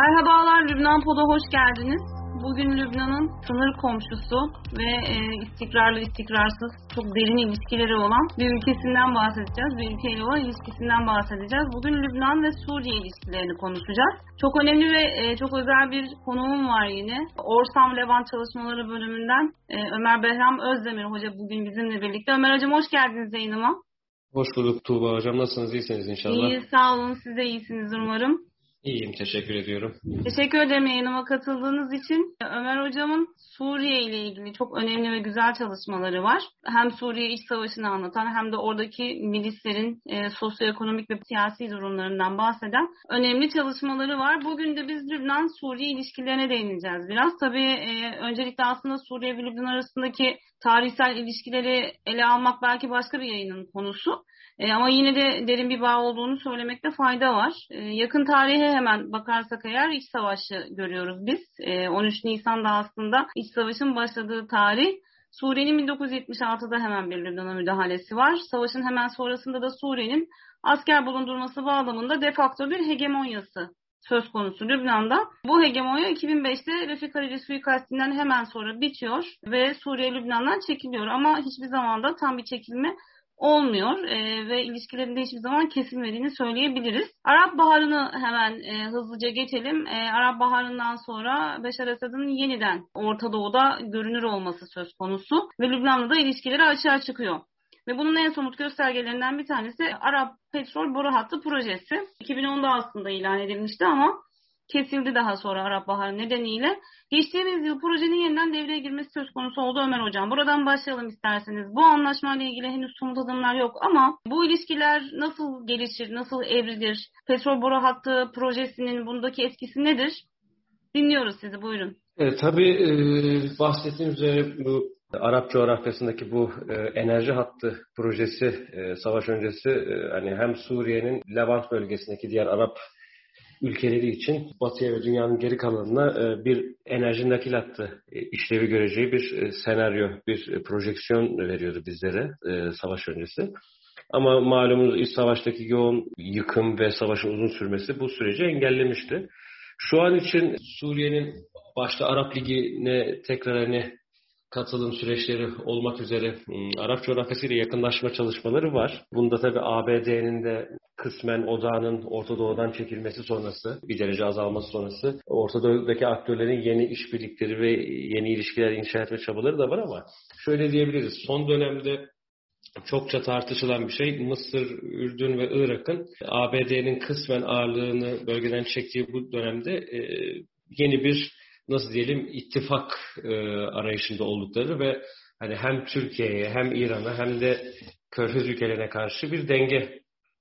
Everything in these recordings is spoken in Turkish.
Merhabalar Lübnan Pod'a hoş geldiniz. Bugün Lübnan'ın sınır komşusu ve e, istikrarlı istikrarsız çok derin ilişkileri olan bir ülkesinden bahsedeceğiz. Bir ülkeyle olan ilişkisinden bahsedeceğiz. Bugün Lübnan ve Suriye ilişkilerini konuşacağız. Çok önemli ve e, çok özel bir konuğum var yine. Orsam Levant Çalışmaları bölümünden e, Ömer Behram Özdemir Hoca bugün bizimle birlikte. Ömer Hocam hoş geldiniz yayınıma. Hoş bulduk Tuğba Hocam. Nasılsınız? İyisiniz inşallah. İyi sağ olun. Siz de iyisiniz umarım. İyiyim, teşekkür ediyorum. Teşekkür ederim yayınıma katıldığınız için. Ömer Hocam'ın Suriye ile ilgili çok önemli ve güzel çalışmaları var. Hem Suriye iç savaşını anlatan hem de oradaki milislerin e, sosyoekonomik ve siyasi durumlarından bahseden önemli çalışmaları var. Bugün de biz Lübnan-Suriye ilişkilerine değineceğiz biraz. Tabii e, öncelikle aslında Suriye ve Lübnan arasındaki tarihsel ilişkileri ele almak belki başka bir yayının konusu. E, ama yine de derin bir bağ olduğunu söylemekte fayda var. E, yakın tarihe hemen bakarsak eğer iç savaşı görüyoruz biz. E, 13 Nisan'da aslında iç savaşın başladığı tarih. Suriye'nin 1976'da hemen bir Lübnan'a müdahalesi var. Savaşın hemen sonrasında da Suriye'nin asker bulundurması bağlamında defakto bir hegemonyası söz konusu Lübnan'da. Bu hegemonya 2005'te Refik Hariri suikastinden hemen sonra bitiyor ve Suriye Lübnan'dan çekiliyor ama hiçbir zaman da tam bir çekilme olmuyor e, ve ilişkilerinde hiçbir zaman kesilmediğini söyleyebiliriz. Arap Baharı'nı hemen e, hızlıca geçelim. E, Arap Baharı'ndan sonra Beşar Esad'ın yeniden Orta Doğu'da görünür olması söz konusu ve Lübnan'la da ilişkileri açığa çıkıyor. Ve bunun en somut göstergelerinden bir tanesi Arap Petrol Boru Hattı projesi. 2010'da aslında ilan edilmişti ama kesildi daha sonra Arap Baharı nedeniyle. Geçtiğimiz yıl projenin yeniden devreye girmesi söz konusu oldu Ömer Hocam. Buradan başlayalım isterseniz. Bu anlaşmayla ilgili henüz somut adımlar yok ama bu ilişkiler nasıl gelişir, nasıl evrilir? Petrol boru hattı projesinin bundaki etkisi nedir? Dinliyoruz sizi buyurun. E, tabii e, bahsettiğim üzere bu Arap coğrafyasındaki bu e, enerji hattı projesi e, savaş öncesi e, hani hem Suriye'nin Levant bölgesindeki diğer Arap ülkeleri için batıya ve dünyanın geri kalanına e, bir enerji nakil hattı e, işlevi göreceği bir e, senaryo, bir projeksiyon veriyordu bizlere savaş öncesi. Ama malumunuz iç savaştaki yoğun yıkım ve savaşın uzun sürmesi bu süreci engellemişti. Şu an için Suriye'nin başta Arap Ligi'ne tekrar hani katılım süreçleri olmak üzere Arap coğrafyasıyla yakınlaşma çalışmaları var. Bunda tabii ABD'nin de kısmen odağının Orta Doğu'dan çekilmesi sonrası, bir derece azalması sonrası Orta Doğu'daki aktörlerin yeni işbirlikleri ve yeni ilişkiler inşa etme çabaları da var ama şöyle diyebiliriz. Son dönemde çokça tartışılan bir şey Mısır, Ürdün ve Irak'ın ABD'nin kısmen ağırlığını bölgeden çektiği bu dönemde yeni bir nasıl diyelim ittifak e, arayışında oldukları ve hani hem Türkiye'ye hem İran'a hem de Körfez ülkelerine karşı bir denge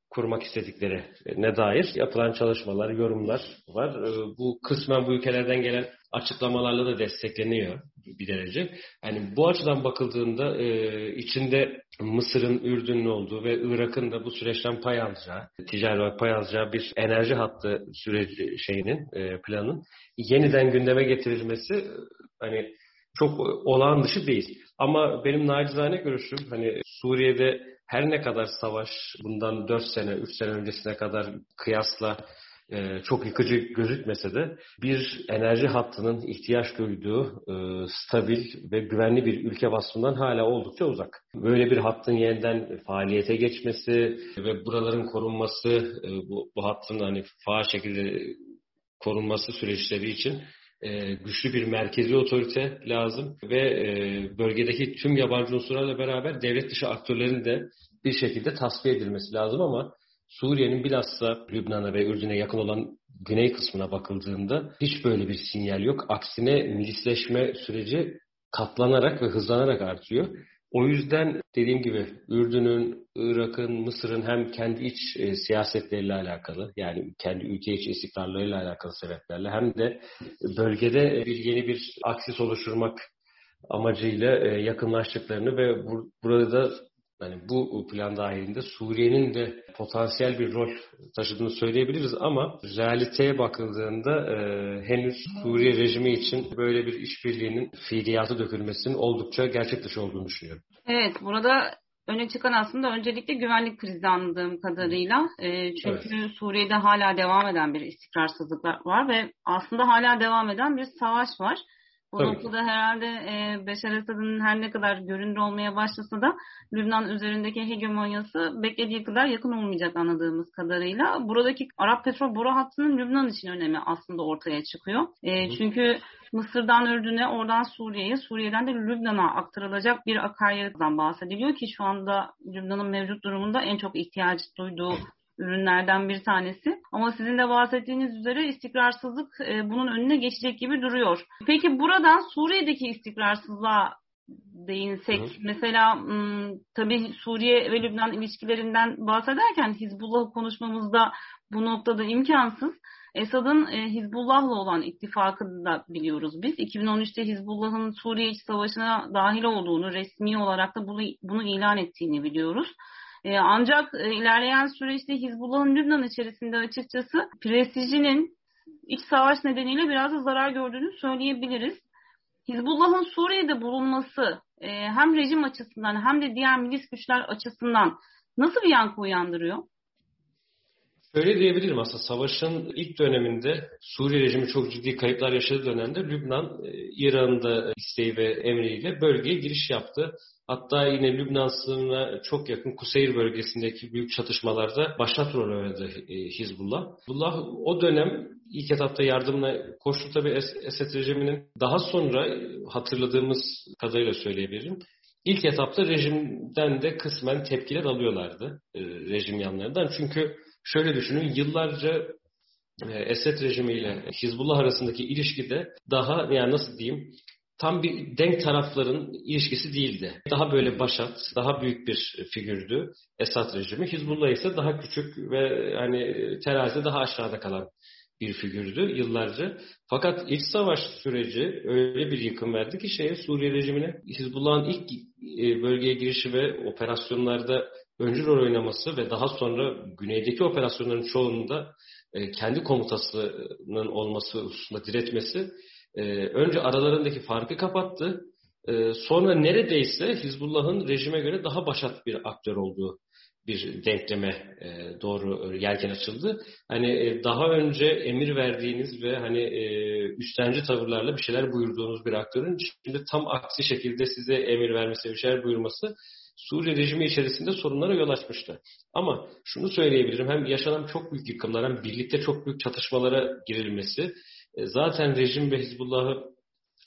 kurmak istedikleri ne dair yapılan çalışmalar, yorumlar var. E, bu kısmen bu ülkelerden gelen açıklamalarla da destekleniyor bir derece. Yani bu açıdan bakıldığında e, içinde Mısır'ın Ürdün'ün olduğu ve Irak'ın da bu süreçten pay alacağı, ticari olarak pay alacağı bir enerji hattı süreci şeyinin, e, planın yeniden gündeme getirilmesi hani çok olağan dışı değil. Ama benim nacizane görüşüm hani Suriye'de her ne kadar savaş bundan 4 sene, 3 sene öncesine kadar kıyasla e, çok yıkıcı gözükmese de bir enerji hattının ihtiyaç duyduğu e, stabil ve güvenli bir ülke vasfından hala oldukça uzak. Böyle bir hattın yeniden faaliyete geçmesi ve buraların korunması, e, bu, bu hattın hani faal şekilde korunması süreçleri için güçlü bir merkezi otorite lazım ve bölgedeki tüm yabancı unsurlarla beraber devlet dışı aktörlerin de bir şekilde tasfiye edilmesi lazım ama Suriye'nin bilhassa Lübnan'a ve Ürdün'e yakın olan güney kısmına bakıldığında hiç böyle bir sinyal yok. Aksine milisleşme süreci katlanarak ve hızlanarak artıyor. O yüzden dediğim gibi Ürdün'ün, Irak'ın, Mısır'ın hem kendi iç e, siyasetleriyle alakalı yani kendi ülke içi istikrarlarıyla alakalı sebeplerle hem de bölgede bir yeni bir aksis oluşturmak amacıyla e, yakınlaştıklarını ve bu, burada yani bu plan dahilinde Suriye'nin de potansiyel bir rol taşıdığını söyleyebiliriz ama realiteye bakıldığında e, henüz Suriye rejimi için böyle bir işbirliğinin fiiliyatı dökülmesinin oldukça gerçek dışı olduğunu düşünüyorum. Evet, burada öne çıkan aslında öncelikle güvenlik krizi anladığım kadarıyla. E, çünkü evet. Suriye'de hala devam eden bir istikrarsızlık var ve aslında hala devam eden bir savaş var. Bu Tabii. noktada herhalde e, Beşar Esad'ın her ne kadar görünür olmaya başlasa da Lübnan üzerindeki hegemonyası beklediği kadar yakın olmayacak anladığımız kadarıyla. Buradaki Arap petrol boru hattının Lübnan için önemi aslında ortaya çıkıyor. E, çünkü Mısır'dan Ürdün'e, oradan Suriye'ye, Suriye'den de Lübnan'a aktarılacak bir akaryakıttan bahsediliyor ki şu anda Lübnan'ın mevcut durumunda en çok ihtiyaç duyduğu ürünlerden bir tanesi. Ama sizin de bahsettiğiniz üzere istikrarsızlık e, bunun önüne geçecek gibi duruyor. Peki buradan Suriye'deki istikrarsızlığa değinsek. Hı. Mesela tabii Suriye ve Lübnan ilişkilerinden bahsederken Hizbullah konuşmamızda bu noktada imkansız. Esad'ın e, Hizbullah'la olan ittifakını da biliyoruz biz. 2013'te Hizbullah'ın Suriye iç savaşına dahil olduğunu, resmi olarak da bunu, bunu ilan ettiğini biliyoruz. E, ancak e, ilerleyen süreçte Hizbullah'ın Lübnan içerisinde açıkçası prestijinin iç savaş nedeniyle biraz da zarar gördüğünü söyleyebiliriz. Hizbullah'ın Suriye'de bulunması e, hem rejim açısından hem de diğer milis güçler açısından nasıl bir yankı uyandırıyor? Şöyle diyebilirim aslında savaşın ilk döneminde Suriye rejimi çok ciddi kayıplar yaşadığı dönemde Lübnan, e, İran'ın da isteği ve emriyle bölgeye giriş yaptı. Hatta yine Lübnan sınırına çok yakın Kuseyir bölgesindeki büyük çatışmalarda başlat rol oynadı e, Hizbullah. Hizbullah o dönem ilk etapta yardımına koştu tabi Esed rejiminin. Daha sonra hatırladığımız kadarıyla söyleyebilirim. İlk etapta rejimden de kısmen tepkiler alıyorlardı e, rejim yanlarından. Çünkü şöyle düşünün yıllarca e, Esed rejimiyle Hizbullah arasındaki ilişkide daha yani nasıl diyeyim tam bir denk tarafların ilişkisi değildi. Daha böyle başat, daha büyük bir figürdü Esad rejimi. Hizbullah ise daha küçük ve hani terazide daha aşağıda kalan bir figürdü yıllarca. Fakat iç savaş süreci öyle bir yıkım verdi ki şeye Suriye rejimine Hizbullah'ın ilk e, bölgeye girişi ve operasyonlarda öncü rol oynaması ve daha sonra güneydeki operasyonların çoğunda e, kendi komutasının olması hususunda diretmesi e, önce aralarındaki farkı kapattı. E, sonra neredeyse Hizbullah'ın rejime göre daha başat bir aktör olduğu bir denkleme e, doğru yelken açıldı. Hani e, daha önce emir verdiğiniz ve hani e, üstenci tavırlarla bir şeyler buyurduğunuz bir aktörün şimdi tam aksi şekilde size emir vermesi, bir şeyler buyurması Suriye rejimi içerisinde sorunlara yol açmıştı. Ama şunu söyleyebilirim. Hem yaşanan çok büyük yıkımlar hem birlikte çok büyük çatışmalara girilmesi e, zaten rejim ve Hizbullah'ı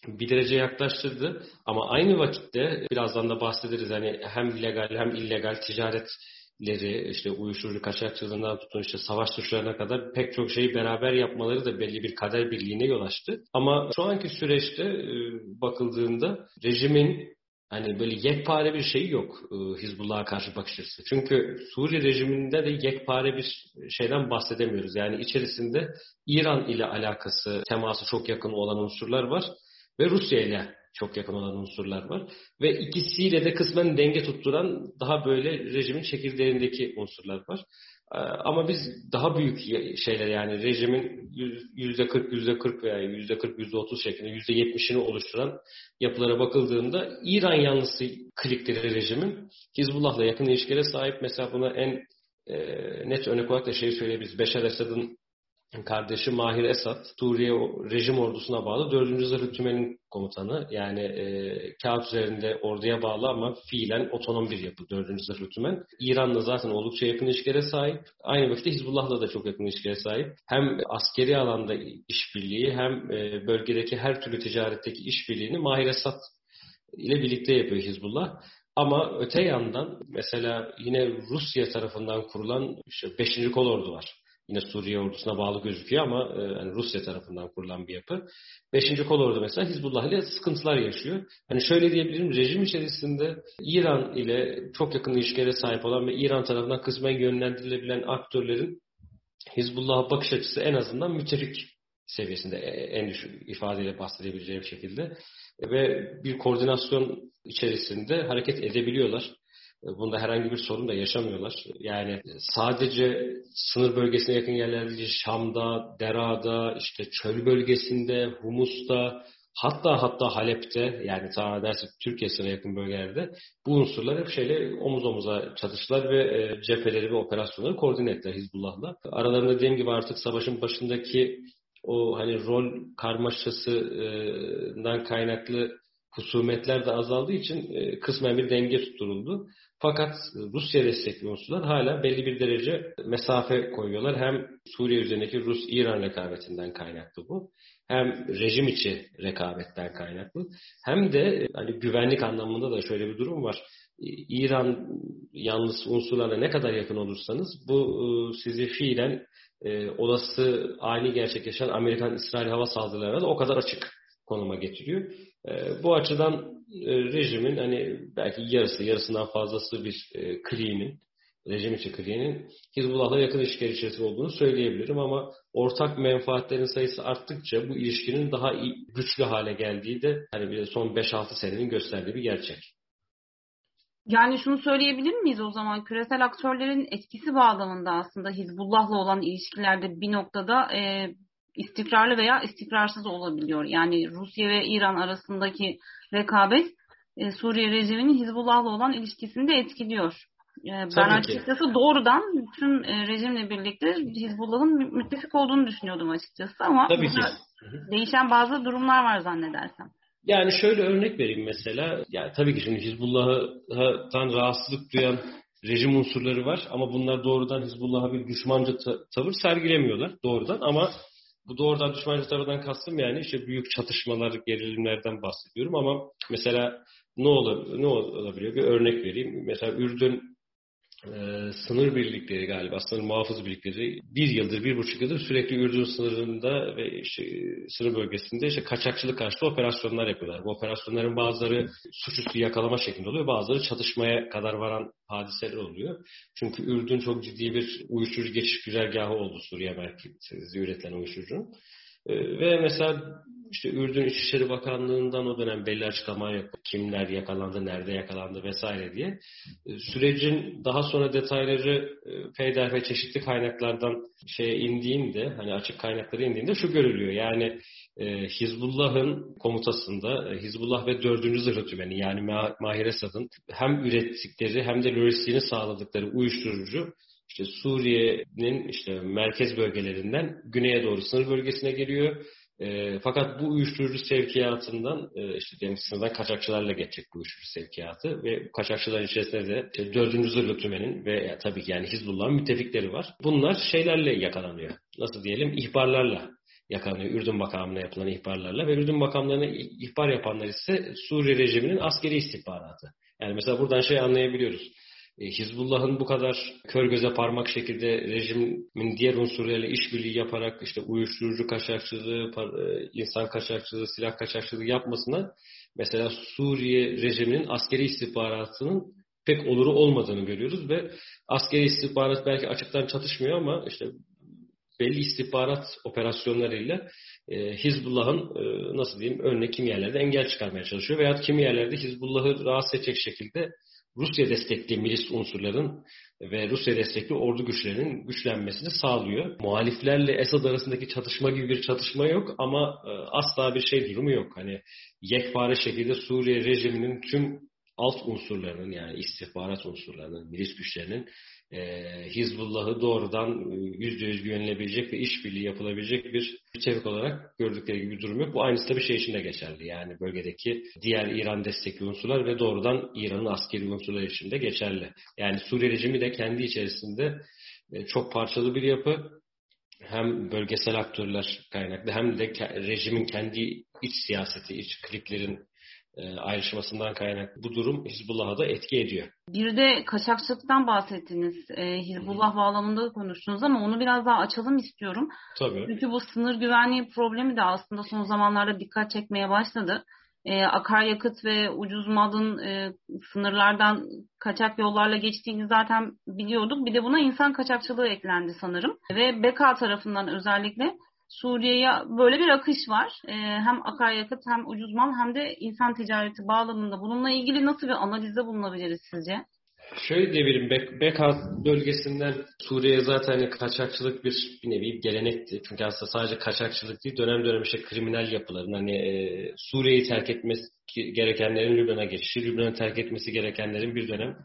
bir derece yaklaştırdı. Ama aynı vakitte birazdan da bahsederiz hani hem legal hem illegal ticaretleri işte uyuşturucu kaçakçılığından tutun işte savaş suçlarına kadar pek çok şeyi beraber yapmaları da belli bir kader birliğine yol açtı. Ama şu anki süreçte e, bakıldığında rejimin Hani böyle yekpare bir şey yok e, Hizbullah'a karşı bakış açısı. Çünkü Suriye rejiminde de yekpare bir şeyden bahsedemiyoruz. Yani içerisinde İran ile alakası, teması çok yakın olan unsurlar var ve Rusya ile çok yakın olan unsurlar var. Ve ikisiyle de kısmen denge tutturan daha böyle rejimin çekirdeğindeki unsurlar var. Ee, ama biz daha büyük şeyler yani rejimin yüzde 40, yüzde 40 veya yüzde 40, yüzde 30 şeklinde yüzde 70'ini oluşturan yapılara bakıldığında İran yanlısı klikleri rejimin Hizbullah'la yakın ilişkilere sahip. Mesela buna en e, net örnek olarak da şeyi söyleyebiliriz. Beşar Esad'ın kardeşi Mahir Esad, Suriye rejim ordusuna bağlı 4. Zırh Tümen'in komutanı. Yani e, kağıt üzerinde orduya bağlı ama fiilen otonom bir yapı 4. Zırh Tümen. İran'la zaten oldukça yakın ilişkilere sahip. Aynı vakitte Hizbullah'la da çok yakın ilişkilere sahip. Hem askeri alanda işbirliği hem e, bölgedeki her türlü ticaretteki işbirliğini Mahir Esad ile birlikte yapıyor Hizbullah. Ama öte yandan mesela yine Rusya tarafından kurulan işte 5. kol ordu var. Yine Suriye ordusuna bağlı gözüküyor ama e, yani Rusya tarafından kurulan bir yapı. Beşinci kol ordu mesela Hizbullah ile sıkıntılar yaşıyor. Hani şöyle diyebilirim rejim içerisinde İran ile çok yakın ilişkilere sahip olan ve İran tarafından kısmen yönlendirilebilen aktörlerin Hizbullah'a bakış açısı en azından müttefik seviyesinde e, en düşük ifadeyle bahsedebileceğim şekilde ve bir koordinasyon içerisinde hareket edebiliyorlar. Bunda herhangi bir sorun da yaşamıyorlar. Yani sadece sınır bölgesine yakın yerlerde Şam'da, Dera'da, işte çöl bölgesinde, Humus'ta, Hatta hatta Halep'te yani ta dersi Türkiye sınırına yakın bölgelerde bu unsurlar hep şeyle omuz omuza çatıştılar ve e, cepheleri ve operasyonları koordine ettiler Hizbullah'la. Aralarında dediğim gibi artık savaşın başındaki o hani rol karmaşasından kaynaklı husumetler de azaldığı için e, kısmen bir denge tutturuldu. Fakat Rusya destekli unsurlar hala belli bir derece mesafe koyuyorlar. Hem Suriye üzerindeki Rus-İran rekabetinden kaynaklı bu. Hem rejim içi rekabetten kaynaklı. Hem de hani güvenlik anlamında da şöyle bir durum var. İran yalnız unsurlarla ne kadar yakın olursanız bu e, sizi fiilen e, olası ani gerçekleşen Amerikan-İsrail hava saldırılarına da o kadar açık konuma getiriyor. E, bu açıdan e, rejimin hani belki yarısı, yarısından fazlası bir e, kliğinin, rejim içi kliğinin Hizbullah'la yakın ilişkiler içerisinde olduğunu söyleyebilirim ama ortak menfaatlerin sayısı arttıkça bu ilişkinin daha iyi, güçlü hale geldiği de hani bir son 5-6 senenin gösterdiği bir gerçek. Yani şunu söyleyebilir miyiz o zaman küresel aktörlerin etkisi bağlamında aslında Hizbullah'la olan ilişkilerde bir noktada e, istikrarlı veya istikrarsız olabiliyor. Yani Rusya ve İran arasındaki rekabet e, Suriye rejiminin Hizbullah'la olan ilişkisini de etkiliyor. E, ben açıkçası doğrudan tüm e, rejimle birlikte Hizbullah'ın müttefik olduğunu düşünüyordum açıkçası ama Tabii ki. değişen bazı durumlar var zannedersem. Yani şöyle örnek vereyim mesela. Yani tabii ki şimdi Hizbullah'tan rahatsızlık duyan rejim unsurları var ama bunlar doğrudan Hizbullah'a bir düşmancı tavır sergilemiyorlar doğrudan ama bu doğrudan düşmancı tavırdan kastım yani işte büyük çatışmalar, gerilimlerden bahsediyorum ama mesela ne olur ne olabiliyor? Bir örnek vereyim. Mesela Ürdün e, sınır birlikleri galiba, sınır muhafız birlikleri bir yıldır, bir buçuk yıldır sürekli Ürdün sınırında ve işte sınır bölgesinde işte kaçakçılık karşıtı operasyonlar yapıyorlar. Bu operasyonların bazıları suçüstü yakalama şeklinde oluyor, bazıları çatışmaya kadar varan hadiseler oluyor. Çünkü Ürdün çok ciddi bir uyuşturucu geçiş güzergahı oldu Suriye merkezli üretilen uyuşturucunun. Ee, ve mesela işte Ürdün İçişleri Bakanlığı'ndan o dönem belli açıklama yok. Kimler yakalandı, nerede yakalandı vesaire diye. Ee, sürecin daha sonra detayları e, peyder ve çeşitli kaynaklardan şeye indiğinde, hani açık kaynaklara indiğinde şu görülüyor. Yani e, Hizbullah'ın komutasında e, Hizbullah ve 4. Zırh Tümeni yani Mahir Esad'ın hem ürettikleri hem de lojistliğini sağladıkları uyuşturucu işte Suriye'nin işte merkez bölgelerinden güneye doğru sınır bölgesine geliyor. E, fakat bu uyuşturucu sevkiyatından e, işte demin sınırdan kaçakçılarla geçecek bu uyuşturucu sevkiyatı ve bu kaçakçıların içerisinde de işte 4. Zırhlı ve ya, tabii ki yani Hizbullah'ın müttefikleri var. Bunlar şeylerle yakalanıyor. Nasıl diyelim? ihbarlarla yakalanıyor. Ürdün makamına yapılan ihbarlarla ve Ürdün makamlarına ihbar yapanlar ise Suriye rejiminin askeri istihbaratı. Yani mesela buradan şey anlayabiliyoruz. E, Hizbullah'ın bu kadar kör göze parmak şekilde rejimin diğer unsurlarıyla işbirliği yaparak işte uyuşturucu kaçakçılığı, e, insan kaçakçılığı, silah kaçakçılığı yapmasına mesela Suriye rejiminin askeri istihbaratının pek oluru olmadığını görüyoruz ve askeri istihbarat belki açıktan çatışmıyor ama işte belli istihbarat operasyonlarıyla e, Hizbullah'ın e, nasıl diyeyim önüne kimi yerlerde engel çıkarmaya çalışıyor veya kimi yerlerde Hizbullah'ı rahatsız edecek şekilde Rusya destekli milis unsurların ve Rusya destekli ordu güçlerinin güçlenmesini sağlıyor. Muhaliflerle Esad arasındaki çatışma gibi bir çatışma yok ama e, asla bir şey durumu yok. Hani yekpare şekilde Suriye rejiminin tüm alt unsurlarının yani istihbarat unsurlarının, milis güçlerinin e, Hizbullah'ı doğrudan e, yüzde yüz güvenilebilecek ve işbirliği yapılabilecek bir müttefik olarak gördükleri gibi bir durum yok. Bu aynısı da bir şey için de geçerli. Yani bölgedeki diğer İran destekli unsurlar ve doğrudan İran'ın askeri unsurlar için de geçerli. Yani Suriye rejimi de kendi içerisinde e, çok parçalı bir yapı. Hem bölgesel aktörler kaynaklı hem de rejimin kendi iç siyaseti, iç kliklerin ayrışmasından kaynaklı bu durum Hizbullah'a da etki ediyor. Bir de kaçakçılıktan bahsettiniz. E, Hizbullah bağlamında konuştunuz ama onu biraz daha açalım istiyorum. Tabii. Çünkü bu sınır güvenliği problemi de aslında son zamanlarda dikkat çekmeye başladı. E, akaryakıt ve ucuz malın e, sınırlardan kaçak yollarla geçtiğini zaten biliyorduk. Bir de buna insan kaçakçılığı eklendi sanırım. Ve BK tarafından özellikle Suriye'ye böyle bir akış var. E, hem akaryakıt hem ucuz mal hem de insan ticareti bağlamında. Bununla ilgili nasıl bir analizde bulunabiliriz sizce? Şöyle diyebilirim, Bek Beka bölgesinden Suriye'ye zaten hani kaçakçılık bir, bir nevi gelenekti. Çünkü aslında sadece kaçakçılık değil, dönem dönem işte kriminal yapıların hani e, Suriye'yi terk etmesi gerekenlerin Lübnan'a geçişi, Lübnan'ı terk etmesi gerekenlerin bir dönem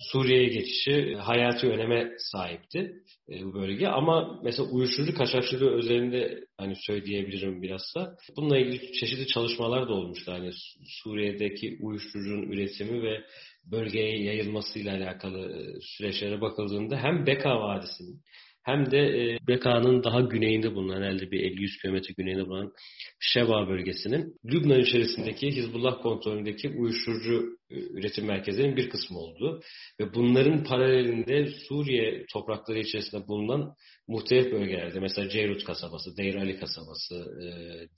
Suriye'ye geçişi hayati öneme sahipti e, bu bölge. Ama mesela uyuşturucu kaçakçılığı özelinde hani söyleyebilirim bilhassa. Bununla ilgili çeşitli çalışmalar da olmuştu. Hani Suriye'deki uyuşturucunun üretimi ve bölgeye yayılmasıyla alakalı e, süreçlere bakıldığında hem Beka Vadisi'nin hem de e, Beka'nın daha güneyinde bulunan herhalde bir 50-100 kilometre güneyinde bulunan Şeva bölgesinin Lübnan içerisindeki Hizbullah kontrolündeki uyuşturucu e, üretim merkezlerinin bir kısmı oldu. Ve bunların paralelinde Suriye toprakları içerisinde bulunan muhtelif bölgelerde mesela Ceyrut kasabası, Deir Ali kasabası, e,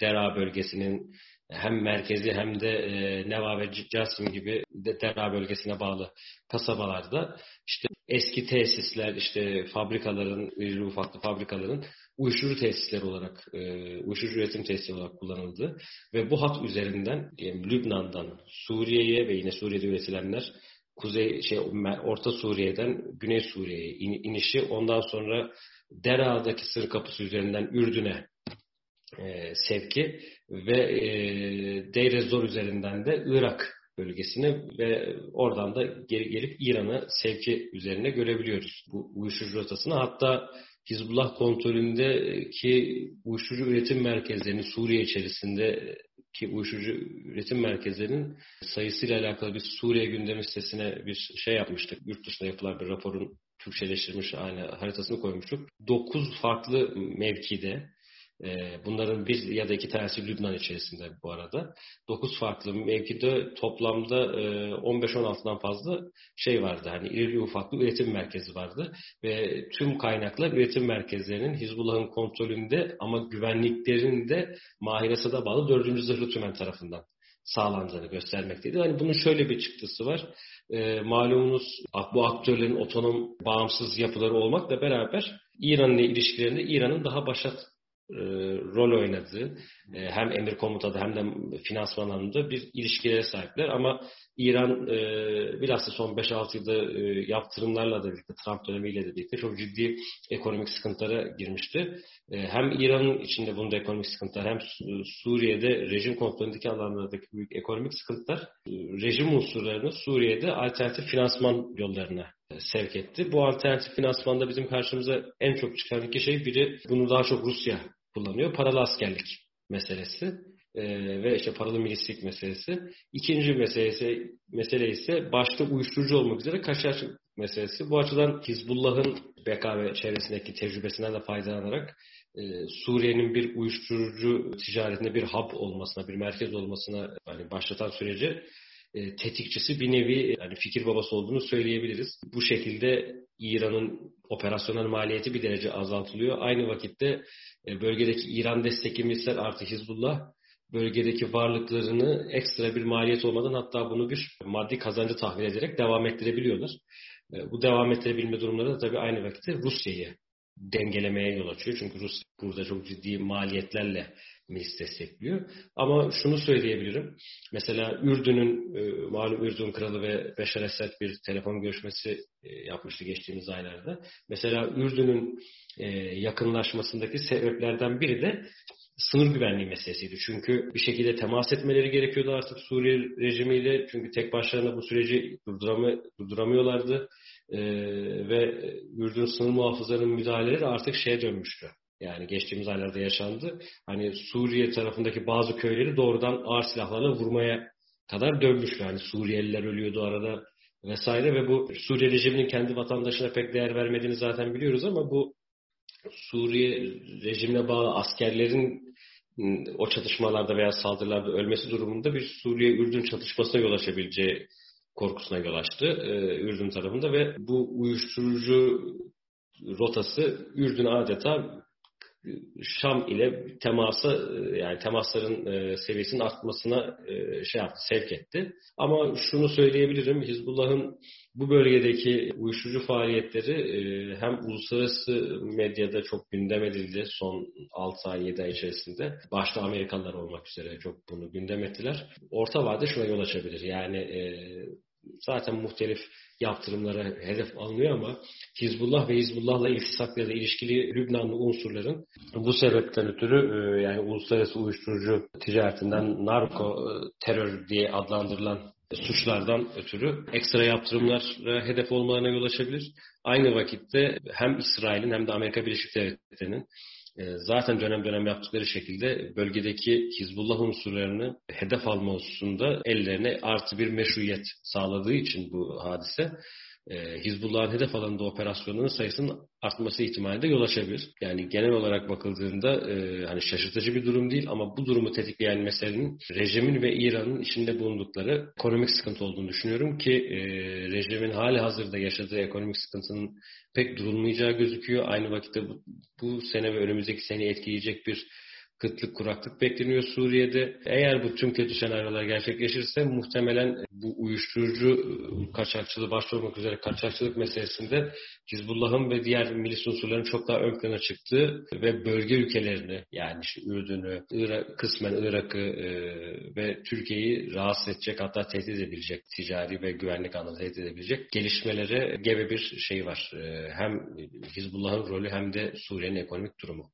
Dera bölgesinin hem merkezi hem de e, Neva ve Casim gibi de Dera bölgesine bağlı kasabalarda işte eski tesisler, işte fabrikaların, iri ufaklı fabrikaların uyuşturucu tesisleri olarak, e, uyuşturucu üretim tesisleri olarak kullanıldı. Ve bu hat üzerinden yani Lübnan'dan Suriye'ye ve yine Suriye'de üretilenler Kuzey şey Orta Suriye'den Güney Suriye'ye inişi ondan sonra Dera'daki sır kapısı üzerinden Ürdün'e e, sevki ve e, Deir Zor üzerinden de Irak bölgesine ve oradan da geri gelip İran'ı sevki üzerine görebiliyoruz bu uyuşturucu rotasını. Hatta Hizbullah kontrolündeki uyuşturucu üretim merkezlerinin Suriye içerisinde ki uyuşturucu üretim merkezlerinin sayısıyla alakalı bir Suriye gündemi sitesine bir şey yapmıştık. Yurt dışında yapılan bir raporun Türkçeleştirilmiş aynı haritasını koymuştuk. 9 farklı mevkide bunların bir ya da iki tanesi Lübnan içerisinde bu arada. 9 farklı mevkide toplamda 15-16'dan e, fazla şey vardı. Hani irili ufaklı üretim merkezi vardı. Ve tüm kaynaklar üretim merkezlerinin Hizbullah'ın kontrolünde ama güvenliklerinde Mahir bağlı 4. Zırhlı Tümen tarafından sağlandığını göstermekteydi. Hani bunun şöyle bir çıktısı var. E, malumunuz bu aktörlerin otonom bağımsız yapıları olmakla beraber İran ile ilişkilerinde İran'ın daha başat e, rol oynadığı e, hem emir komutada hem de finansman anlamında bir ilişkilere sahipler ama İran e, bilhassa son 5-6 yılda e, yaptırımlarla da birlikte Trump dönemiyle de birlikte çok ciddi ekonomik sıkıntılara girmişti. Hem İran'ın içinde bunda ekonomik sıkıntılar hem Suriye'de rejim kontrolündeki alanlardaki büyük ekonomik sıkıntılar rejim unsurlarını Suriye'de alternatif finansman yollarına sevk etti. Bu alternatif finansmanda bizim karşımıza en çok çıkan iki şey biri bunu daha çok Rusya kullanıyor. Paralı askerlik meselesi e, ve işte paralı milislik meselesi. İkinci meselesi, mesele ise başta uyuşturucu olmak üzere kaçak meselesi. Bu açıdan Hizbullah'ın BK ve çevresindeki tecrübesinden de faydalanarak e, Suriye'nin bir uyuşturucu ticaretinde bir hub olmasına, bir merkez olmasına hani başlatan sürece e, tetikçisi bir nevi yani fikir babası olduğunu söyleyebiliriz. Bu şekilde İran'ın operasyonel maliyeti bir derece azaltılıyor. Aynı vakitte bölgedeki İran destekli milisler artı Hizbullah bölgedeki varlıklarını ekstra bir maliyet olmadan hatta bunu bir maddi kazancı tahvil ederek devam ettirebiliyorlar. E, bu devam ettirebilme durumları da tabii aynı vakitte Rusya'yı dengelemeye yol açıyor. Çünkü Rusya burada çok ciddi maliyetlerle Melis destekliyor. Ama şunu söyleyebilirim. Mesela Ürdün'ün, e, malum Ürdün kralı ve Beşar Esed bir telefon görüşmesi e, yapmıştı geçtiğimiz aylarda. Mesela Ürdün'ün e, yakınlaşmasındaki sebeplerden biri de sınır güvenliği meselesiydi. Çünkü bir şekilde temas etmeleri gerekiyordu artık Suriye rejimiyle. Çünkü tek başlarına bu süreci durduramı, durduramıyorlardı. Ee, ve Ürdün sınır muhafızlarının müdahaleleri artık şeye dönmüştü. Yani geçtiğimiz aylarda yaşandı. Hani Suriye tarafındaki bazı köyleri doğrudan ağır silahlarla vurmaya kadar dönmüştü. Yani Suriyeliler ölüyordu arada vesaire ve bu Suriye rejiminin kendi vatandaşına pek değer vermediğini zaten biliyoruz ama bu Suriye rejimine bağlı askerlerin o çatışmalarda veya saldırılarda ölmesi durumunda bir Suriye-Ürdün çatışmasına yol açabileceği korkusuna yol açtı e, Ürdün tarafında ve bu uyuşturucu rotası Ürdün adeta Şam ile temasa yani temasların e, seviyesinin artmasına e, şey yaptı, sevk etti. Ama şunu söyleyebilirim, Hizbullah'ın bu bölgedeki uyuşturucu faaliyetleri e, hem uluslararası medyada çok gündem edildi son 6 ay 7 ay içerisinde. Başta Amerikalılar olmak üzere çok bunu gündem ettiler. Orta vade şuna yol açabilir. Yani zaten muhtelif yaptırımlara hedef alınıyor ama Hizbullah ve Hizbullah'la iltisak ya da ilişkili Lübnanlı unsurların bu sebepten ötürü e, yani uluslararası uyuşturucu ticaretinden narko e, terör diye adlandırılan suçlardan ötürü ekstra yaptırımlara hedef olmalarına yol açabilir. Aynı vakitte hem İsrail'in hem de Amerika Birleşik Devletleri'nin zaten dönem dönem yaptıkları şekilde bölgedeki Hizbullah unsurlarını hedef alma hususunda ellerine artı bir meşruiyet sağladığı için bu hadise e, Hizbullah'ın hedef alanında operasyonların sayısının artması ihtimali de yol açabilir. Yani genel olarak bakıldığında e, hani şaşırtıcı bir durum değil ama bu durumu tetikleyen meselenin rejimin ve İran'ın içinde bulundukları ekonomik sıkıntı olduğunu düşünüyorum ki e, rejimin hali hazırda yaşadığı ekonomik sıkıntının pek durulmayacağı gözüküyor. Aynı vakitte bu, bu sene ve önümüzdeki sene etkileyecek bir kıtlık, kuraklık bekleniyor Suriye'de. Eğer bu tüm kötü senaryolar gerçekleşirse muhtemelen bu uyuşturucu ıı, kaçakçılığı başta olmak üzere kaçakçılık meselesinde Hizbullah'ın ve diğer milis unsurların çok daha ön plana çıktığı ve bölge ülkelerini yani işte Ürdün'ü, Irak, kısmen Irak'ı e, ve Türkiye'yi rahatsız edecek hatta tehdit edebilecek ticari ve güvenlik anlamında tehdit edebilecek gelişmelere gebe bir şey var. E, hem Hizbullah'ın rolü hem de Suriye'nin ekonomik durumu.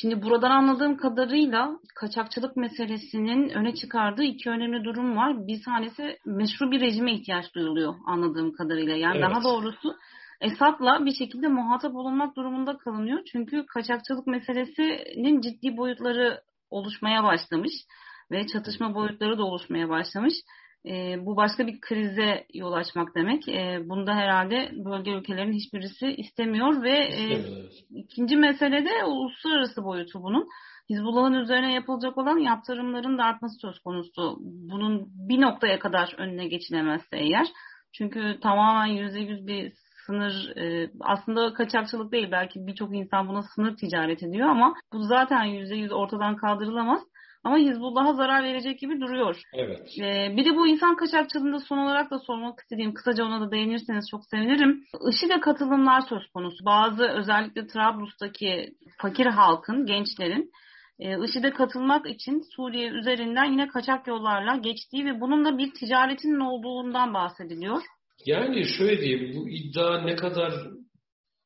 Şimdi buradan anladığım kadarıyla kaçakçılık meselesinin öne çıkardığı iki önemli durum var. Bir tanesi meşru bir rejime ihtiyaç duyuluyor anladığım kadarıyla. Yani evet. daha doğrusu Esad'la bir şekilde muhatap olunmak durumunda kalınıyor. Çünkü kaçakçılık meselesinin ciddi boyutları oluşmaya başlamış ve çatışma boyutları da oluşmaya başlamış. E, bu başka bir krize yol açmak demek. E, bunda herhalde bölge ülkelerinin hiçbirisi istemiyor ve e, ikinci mesele de uluslararası boyutu bunun. Hizbullah'ın üzerine yapılacak olan yaptırımların da artması söz konusu. Bunun bir noktaya kadar önüne geçilemezse eğer. Çünkü tamamen yüzde yüz bir sınır e, aslında kaçakçılık değil belki birçok insan buna sınır ticaret ediyor ama bu zaten yüzde yüz ortadan kaldırılamaz. Ama Hizbullah'a zarar verecek gibi duruyor. Evet. Ee, bir de bu insan kaçakçılığında son olarak da sormak istediğim, kısaca ona da değinirseniz çok sevinirim. IŞİD'e katılımlar söz konusu. Bazı özellikle Trablus'taki fakir halkın, gençlerin e, IŞİD'e katılmak için Suriye üzerinden yine kaçak yollarla geçtiği ve bunun da bir ticaretinin olduğundan bahsediliyor. Yani şöyle diyeyim, bu iddia ne kadar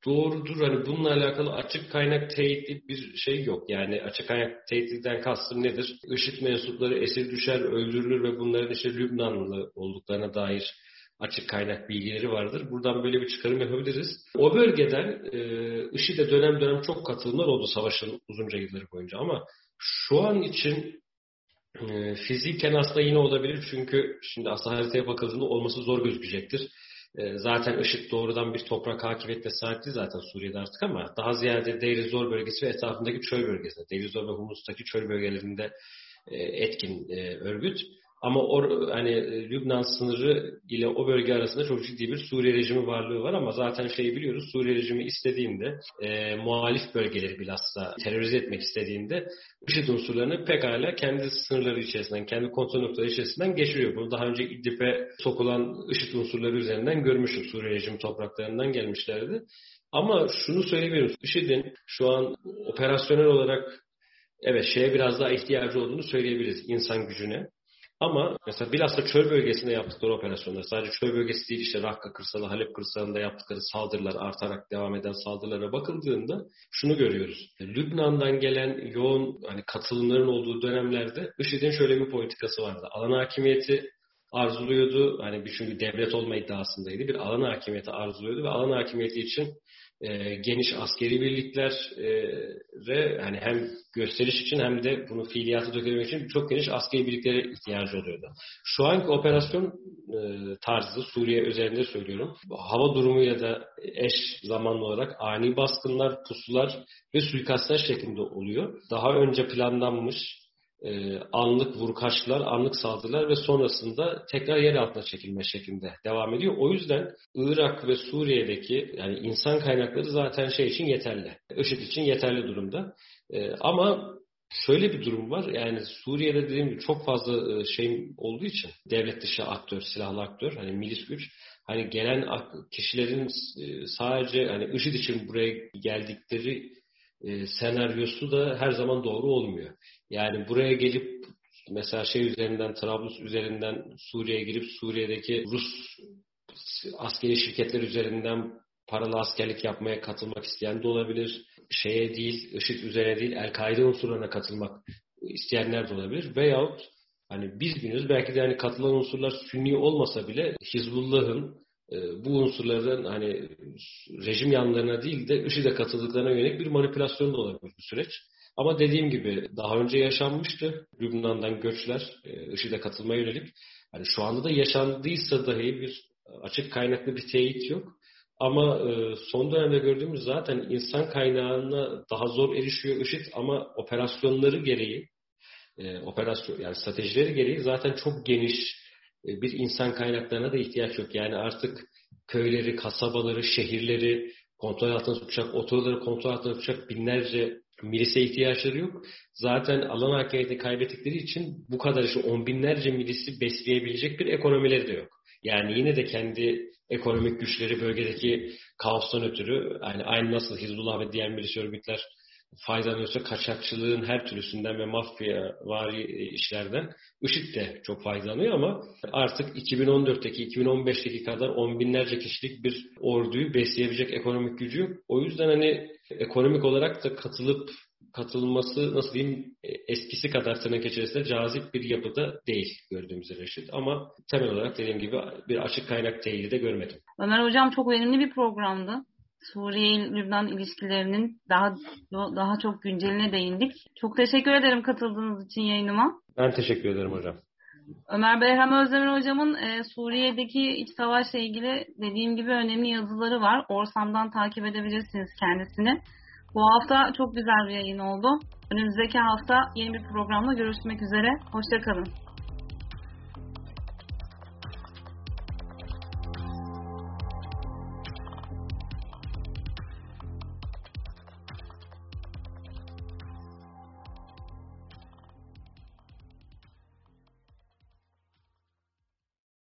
doğrudur. Hani bununla alakalı açık kaynak teyitli bir şey yok. Yani açık kaynak teyitliden kastım nedir? IŞİD mensupları esir düşer, öldürülür ve bunların işte Lübnanlı olduklarına dair açık kaynak bilgileri vardır. Buradan böyle bir çıkarım yapabiliriz. O bölgeden e, IŞİD'e dönem dönem çok katılımlar oldu savaşın uzunca yılları boyunca ama şu an için e, fiziken aslında yine olabilir çünkü şimdi aslında haritaya bakıldığında olması zor gözükecektir. Ee, zaten IŞİD doğrudan bir toprak hakimiyetine sahip değil zaten Suriye'de artık ama daha ziyade Deir Zor bölgesi ve etrafındaki çöl bölgesinde, Deir Zor ve Humus'taki çöl bölgelerinde e, etkin e, örgüt. Ama or, hani e, Lübnan sınırı ile o bölge arasında çok ciddi bir Suriye rejimi varlığı var ama zaten şeyi biliyoruz Suriye rejimi istediğinde e, muhalif bölgeleri bilhassa terörize etmek istediğinde IŞİD unsurlarını pekala kendi sınırları içerisinden, kendi kontrol noktaları içerisinden geçiriyor. Bunu daha önce İdlib'e sokulan IŞİD unsurları üzerinden görmüştüm. Suriye rejimi topraklarından gelmişlerdi. Ama şunu söyleyebilirim. IŞİD'in şu an operasyonel olarak evet şeye biraz daha ihtiyacı olduğunu söyleyebiliriz insan gücüne. Ama mesela bilhassa çöl bölgesinde yaptıkları operasyonlar, sadece çöl bölgesi değil işte Rakka kırsalı, Halep kırsalında yaptıkları saldırılar, artarak devam eden saldırılara bakıldığında şunu görüyoruz. Lübnan'dan gelen yoğun hani katılımların olduğu dönemlerde IŞİD'in şöyle bir politikası vardı. Alan hakimiyeti arzuluyordu. Hani çünkü devlet olma iddiasındaydı. Bir alan hakimiyeti arzuluyordu ve alan hakimiyeti için e, geniş askeri birlikler e, ve hani hem gösteriş için hem de bunu fiiliyatı dökebilmek için çok geniş askeri birliklere ihtiyacı oluyordu. Şu anki operasyon e, tarzı Suriye üzerinde söylüyorum. Hava durumuyla da eş zamanlı olarak ani baskınlar, pusular ve suikastlar şeklinde oluyor. Daha önce planlanmış e, anlık vurkaçlar, anlık saldırılar ve sonrasında tekrar yer altına çekilme şeklinde devam ediyor. O yüzden Irak ve Suriye'deki yani insan kaynakları zaten şey için yeterli. IŞİD için yeterli durumda. E, ama şöyle bir durum var. Yani Suriye'de dediğim gibi çok fazla e, şey olduğu için devlet dışı aktör, silahlı aktör, hani milis güç hani gelen kişilerin sadece hani IŞİD için buraya geldikleri senaryosu da her zaman doğru olmuyor. Yani buraya gelip mesela şey üzerinden Trablus üzerinden Suriye'ye girip Suriye'deki Rus askeri şirketler üzerinden paralı askerlik yapmaya katılmak isteyen de olabilir. Şeye değil, IŞİD üzerine değil, El-Kaide unsurlarına katılmak isteyenler de olabilir. Veyahut hani biz bilmiyoruz belki de hani katılan unsurlar Sünni olmasa bile Hizbullah'ın e, bu unsurların hani rejim yanlarına değil de IŞİD'e katıldıklarına yönelik bir manipülasyon da olabilir bu süreç. Ama dediğim gibi daha önce yaşanmıştı. Lübnan'dan göçler e, IŞİD'e katılmaya yönelik. Hani şu anda da yaşandıysa dahi bir açık kaynaklı bir teyit yok. Ama e, son dönemde gördüğümüz zaten insan kaynağına daha zor erişiyor IŞİD ama operasyonları gereği e, operasyon yani stratejileri gereği zaten çok geniş e, bir insan kaynaklarına da ihtiyaç yok. Yani artık köyleri, kasabaları, şehirleri kontrol altına tutacak, otoyolları kontrol altına tutacak binlerce milise ihtiyaçları yok. Zaten alan hakimiyetini kaybettikleri için bu kadar işte on binlerce milisi besleyebilecek bir ekonomileri de yok. Yani yine de kendi ekonomik güçleri bölgedeki kaostan ötürü yani aynı nasıl Hizbullah ve diğer milis örgütler faydalanıyorsa kaçakçılığın her türlüsünden ve mafya vari işlerden IŞİD de çok faydalanıyor ama artık 2014'teki 2015'teki kadar on binlerce kişilik bir orduyu besleyebilecek ekonomik gücü yok. O yüzden hani ekonomik olarak da katılıp katılması nasıl diyeyim eskisi kadar tırnak içerisinde cazip bir yapıda değil gördüğümüz Reşit. Ama temel olarak dediğim gibi bir açık kaynak teyidi de görmedim. Ömer Hocam çok önemli bir programdı. Suriye-Lübnan ilişkilerinin daha daha çok günceline değindik. Çok teşekkür ederim katıldığınız için yayınıma. Ben teşekkür ederim hocam. Ömer Behram Özdemir hocamın e, Suriye'deki iç savaşla ilgili dediğim gibi önemli yazıları var. Orsam'dan takip edebilirsiniz kendisini. Bu hafta çok güzel bir yayın oldu. Önümüzdeki hafta yeni bir programla görüşmek üzere. Hoşçakalın.